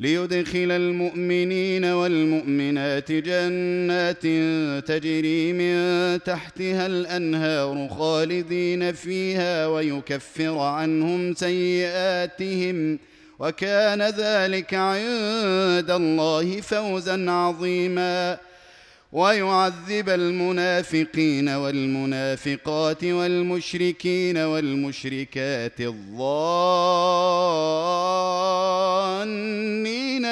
ليدخل المؤمنين والمؤمنات جنات تجري من تحتها الأنهار خالدين فيها ويكفر عنهم سيئاتهم وكان ذلك عند الله فوزا عظيما. ويعذب المنافقين والمنافقات والمشركين والمشركات الظانين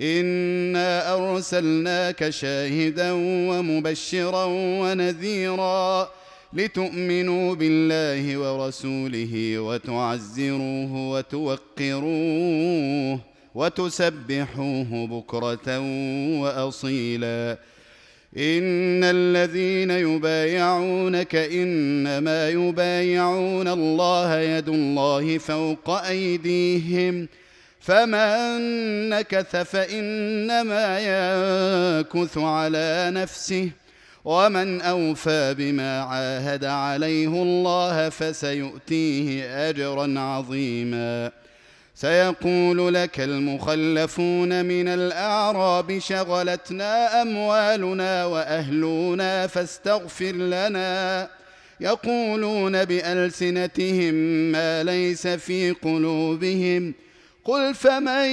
انا ارسلناك شاهدا ومبشرا ونذيرا لتؤمنوا بالله ورسوله وتعزروه وتوقروه وتسبحوه بكره واصيلا ان الذين يبايعونك انما يبايعون الله يد الله فوق ايديهم فمن نكث فانما ينكث على نفسه ومن اوفى بما عاهد عليه الله فسيؤتيه اجرا عظيما سيقول لك المخلفون من الاعراب شغلتنا اموالنا واهلنا فاستغفر لنا يقولون بالسنتهم ما ليس في قلوبهم قل فمن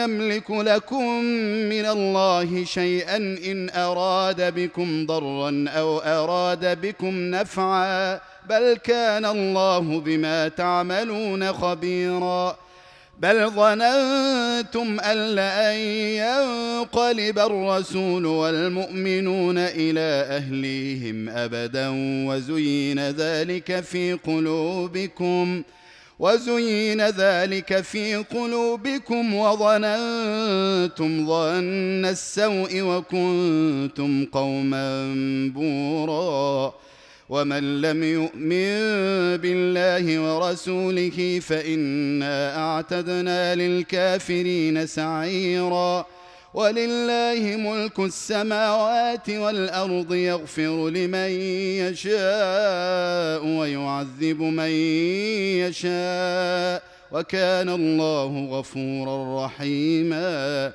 يملك لكم من الله شيئا ان اراد بكم ضرا أو اراد بكم نفعا بل كان الله بما تعملون خبيرا بل ظننتم أن لن ينقلب الرسول والمؤمنون إلى أهليهم أبدا وزين ذلك في قلوبكم وزين ذلك في قلوبكم وظننتم ظن السوء وكنتم قوما بوراً. ومن لم يؤمن بالله ورسوله فإنا أعتدنا للكافرين سعيرا. ولله ملك السماوات والأرض يغفر لمن يشاء ويعذب من يشاء وكان الله غفورا رحيما.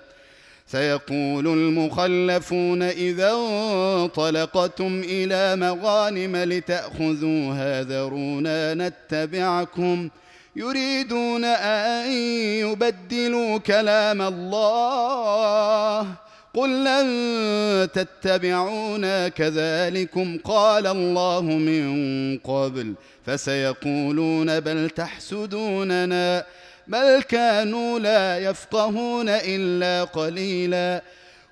سيقول المخلفون إذا انطلقتم إلى مغانم لتأخذوها ذرونا نتبعكم يريدون أن يبدلوا كلام الله. قل لن تتبعونا كذلكم قال الله من قبل. فسيقولون بل تحسدوننا. بل كانوا لا يفقهون إلا قليلا.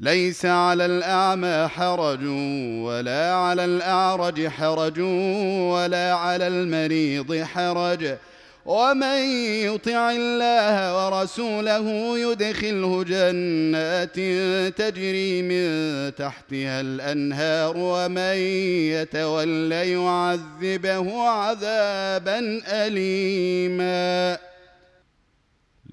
ليس على الأعمى حرج ولا على الأعرج حرج ولا على المريض حرج. ومن يطع الله ورسوله يدخله جنات تجري من تحتها الأنهار ومن يتول يعذبه عذابا اليما.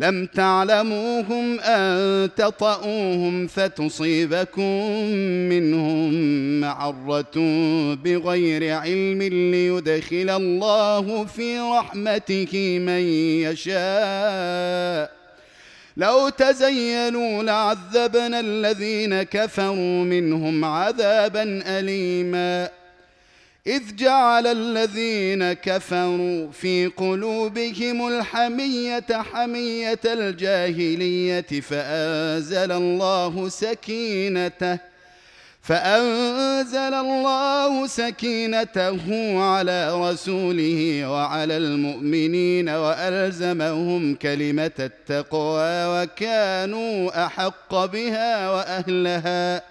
لم تعلموهم أن تطئوهم فتصيبكم منهم معرة بغير علم ليدخل الله في رحمته من يشاء. لو تزينوا لعذبنا الذين كفروا منهم عذابا اليما. إذ جعل الذين كفروا في قلوبهم الحمية حمية الجاهلية فأنزل الله سكينته فأنزل الله سكينته على رسوله وعلى المؤمنين وألزمهم كلمة التقوى وكانوا أحق بها وأهلها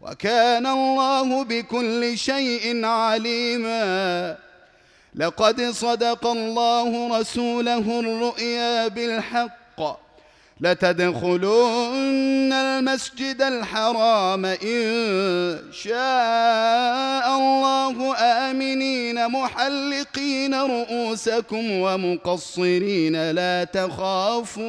وكان الله بكل شيء عليما. لقد صدق الله رسوله الرؤيا بالحق. لتدخلن المسجد الحرام إن شاء الله آمنين محلقين رؤوسكم ومقصرين لا تخافون.